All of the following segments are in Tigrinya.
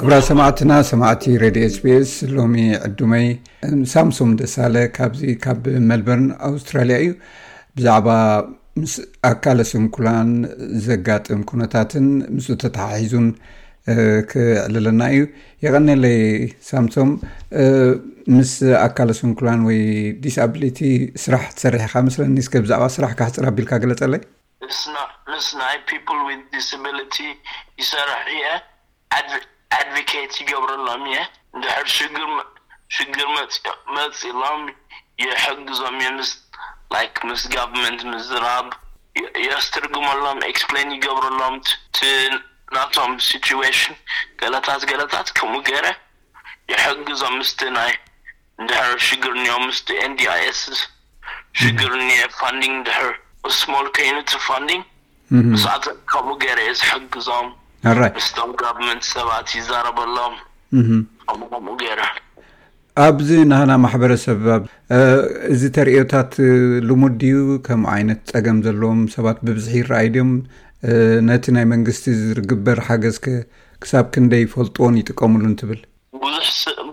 ክብራ ሰማዕትና ሰማዕቲ ረድ ስፔስ ሎሚ ዕዱመይ ሳምሶም ደሳለ ካብዚ ካብ መልበርን ኣውስትራልያ እዩ ብዛዕባ ምስ ኣካለ ስንኩላን ዘጋጥም ኩነታትን ምስ ተተሓሒዙን ክዕልለና እዩ የቐኔለይ ሳምሶም ምስ ኣካለ ስንኩላን ወይ ዲስኣብሊቲ ስራሕ ትሰርሕ ኢኻ መስለኒ እስከ ብዛዕባ ስራሕካ ሕፅር ኣቢልካ ግለፀለይ። ምስ ናይ ፒፕል ዊዝ ዲስብሊቲ ይሰርሕ እየ ኣድቪኬት ይገብረሎም እየ እንድሕር ሽግር መፂእሎም ይሕግዞም እየ ላይክ ምስ ጋቨርመንት ምዝራብ የስትርግመሎም ኤክስፕሌን ይገብረሎም ት ናቶም ሲትዌሽን ገለታት ገለታት ከምኡ ገረ ይሕግዞም ምስቲ ናይ እንድሕር ሽግር ኒኦ ምስቲ NDIS ሽግር ኒኤ ፋንዲንግ እንድሕር ስሞል ከይኑ እቲ ፋንዲንግ ምስኣቶም ከምኡ ገረ እየ ዝሕግዞም ምስቶም ጋቨርንመንት ሰባት ይዛረበሎም ከምኡ ከምኡ ገረ ኣብዚ ናህና ማሕበረሰብ እዚ ተርእዮታት ልሙድ ድዩ ከም ዓይነት ፀገም ዘለዎም ሰባት ብብዝሒ ይረኣዩ ድዮም ነቲ ናይ መንግስቲ ዝርግበር ሓገዝ ከ ክሳብ ክንደይ ይፈልጥዎን ይጥቀምሉን ትብል?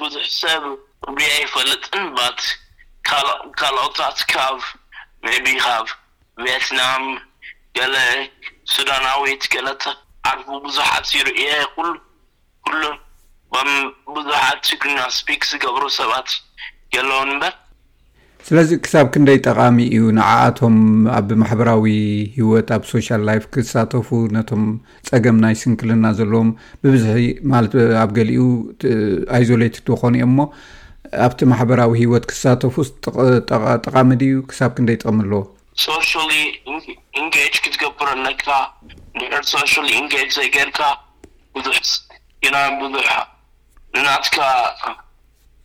ብዙሕ ሰብ ሪኡ ኣይፈልጥን ባት ካልኦታት ካብ maybe ካብ ቬትናም ገለ ሱዳናዊት ገለ ተጋሩ ብዙሓት ይሪኡ እየ ኩሉ ኩሎም እም ብዙሓት ትግርኛ ስፒክ ዝገብሩ ሰባት የለውን እምበር። ስለዚ ክሳብ ክንደይ ጠቓሚ እዩ ንዓኣቶም ኣብ ማሕበራዊ ሂወት ኣብ ሶሻል ላይፍ ክሳተፉ ነቶም ጸገም ናይ ስንክልና ዘለዎም ብብዝሒ ማለት ኣብ ገሊኡ ኣይዞሌት ትኾኑ እዮም እሞ ኣብቲ ማሕበራዊ ሂወት ክሳተፉስ ጠቓሚ ድዩ ክሳብ ክንደይ ጥቕሚ ኣለዎ? ሶሻሊ ኢንጌጅ ክትገብር ኣለካ እንድሕር ሶሻሊ ኢንጌጅ ዘይገርካ ብዙሕ ግና ብዙሕ ንናትካ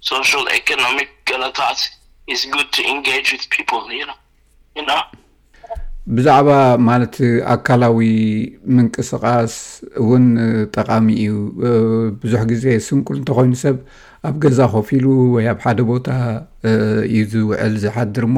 ሶሻል ኤኮኖሚክ ገለታት ኢትስ ጉድ ቱ ኢንጌጅ ዊዝ ፒፕል ዩ ኖው። ብዛዕባ ማለት ኣካላዊ ምንቅስቃስ እውን ጠቃሚ እዩ ብዙሕ ግዜ ስንኩል እንተኮይኑ ሰብ ኣብ ገዛ ኮፍ ኢሉ ወይ ኣብ ሓደ ቦታ እዩ ዝውዕል ዝሓድር እሞ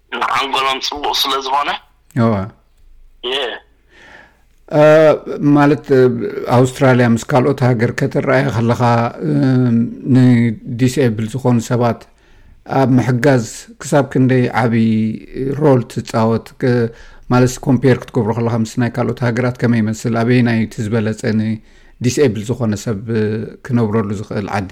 ንሓንጎሎም ፅቡቅ ስለ ዝኮነ እወ የ እ፣ ማለት እ፣ ኣውስትራልያ ምስ ካልኦት ሃገር ከተረኣየ ከለኻ እ፣ ንዲስኤብል ዝኾኑ ሰባት ኣብ ምሕጋዝ ክሳብ ክንደይ ዓብዪ ሮል ትፃወት ክ- ማለት ኮምፔር ክትገብሮ ከለኻ ምስ ናይ ካልኦት ሃገራት ከመይ ይመስል ኣበየናይ እቲ ዝበለፀ ንዲስኤብል ዝኾነ ሰብ እ፣ ክነብረሉ ዝኽእል ዓዲ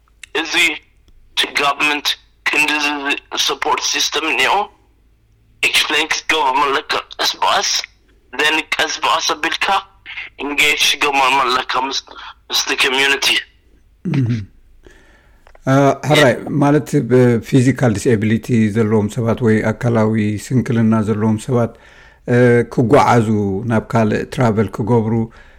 እዚ እቲ ጋቨርመንት ክንድዚ ሰፖርት ሲስተም እኒኦ ኤክስፕሌን ክትገብሮም ኣለካ ቀስ ብቀስ then ቀስ ብቀስ ኣቢልካ ኢንጌጅ ክትገብሮም ኣለካ ምስቲ ኮሚዩኒቲ ሕራይ ማለት ብፊዚካል ዲስኤቢሊቲ ዘለዎም ሰባት ወይ ኣካላዊ ስንክልና ዘለዎም ሰባት ክጓዓዙ ናብ ካልእ ትራቨል ክገብሩ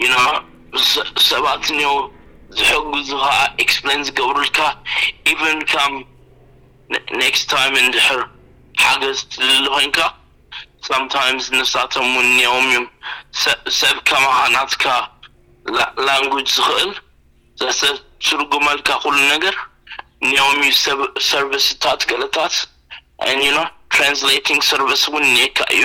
ግና ሰባት እንየዉ ዝሕግዙኻ ኤክስፕሌን ዝገብሩልካ ኢቨን ካም ኔክስት ታይም እንድሕር ሓገዝ ትድሊ ኮይንካ ሳም ታይምስ ንሳቶም ዉን እንየዉም እዮም ሰብ ከማኻ ናትካ ላንጉጅ ዝኽእል ዘሰትርጉመልካ ኩሉ ነገር እንየዉም እዩ ሰርቭስታት ገለታት ን ዩ ኖ ትራንስሌቲንግ ሰርቭስ ዉን እንየካ እዩ።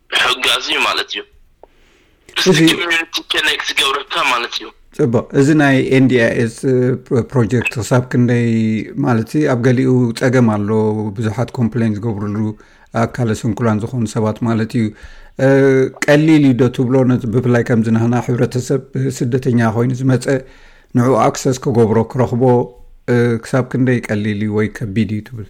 ምሕጋዝ እዩ ማለት እዩ ምስቲ ኮሚኒቲ ከነክ ዝገብረካ ማለት እዩ ፅቡቅ እዚ ናይ ኤንዲስ ፕሮጀክት ክሳብ ክንደይ ማለት ኣብ ገሊኡ ፀገም ኣሎ ብዙሓት ኮምፕሌን ዝገብርሉ ኣካለ ስንኩላን ዝኮኑ ሰባት ማለት እዩ ቀሊል እዩ ዶ ትብሎ ብፍላይ ከምዝናህና ሕብረተሰብ ስደተኛ ኮይኑ ዝመፀ ንዕ ኣክሰስ ክገብሮ ክረክቦ ክሳብ ክንደይ ቀሊል እዩ ወይ ከቢድ እዩ ትብል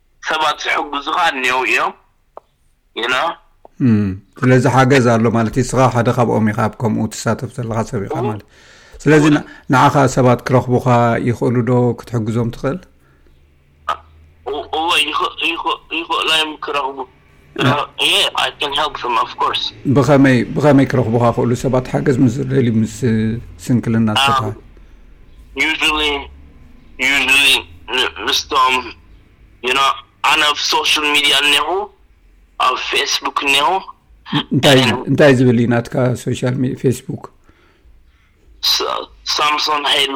ሰባት ዝሕግዙ ከኣ እኔዉ እዮም you know። ስለዚ ሓገዝ ኣሎ ማለት እዩ ስኻ ሓደ ካብኦም ኢኻ ኣብ ከምኡ ትሳተፍ ዘለኻ ሰብ ኢኻ ማለት ስለዚ ንዓኻ ሰባት ክረኽቡኻ ይኽእሉ ዶ ክትሕግዞም ትኽእል እወ ይኽእሉ እዮም ክረኽቡ ብኸመይ ብኸመይ ክረኽቡኻ ክእሉ ሰባት ሓገዝ ምስ ዝደልዩ ምስ ስንክልና ዝተተሃ ምስቶም ኣነ ኣብ ሶሻል ሚድያ እኒኹ ኣብ ፌስቡክ እኒኹ እንታይ ዝብል እዩ ናትካ ሶሻል ፌስቡክ ሳምሶን ሃይሉ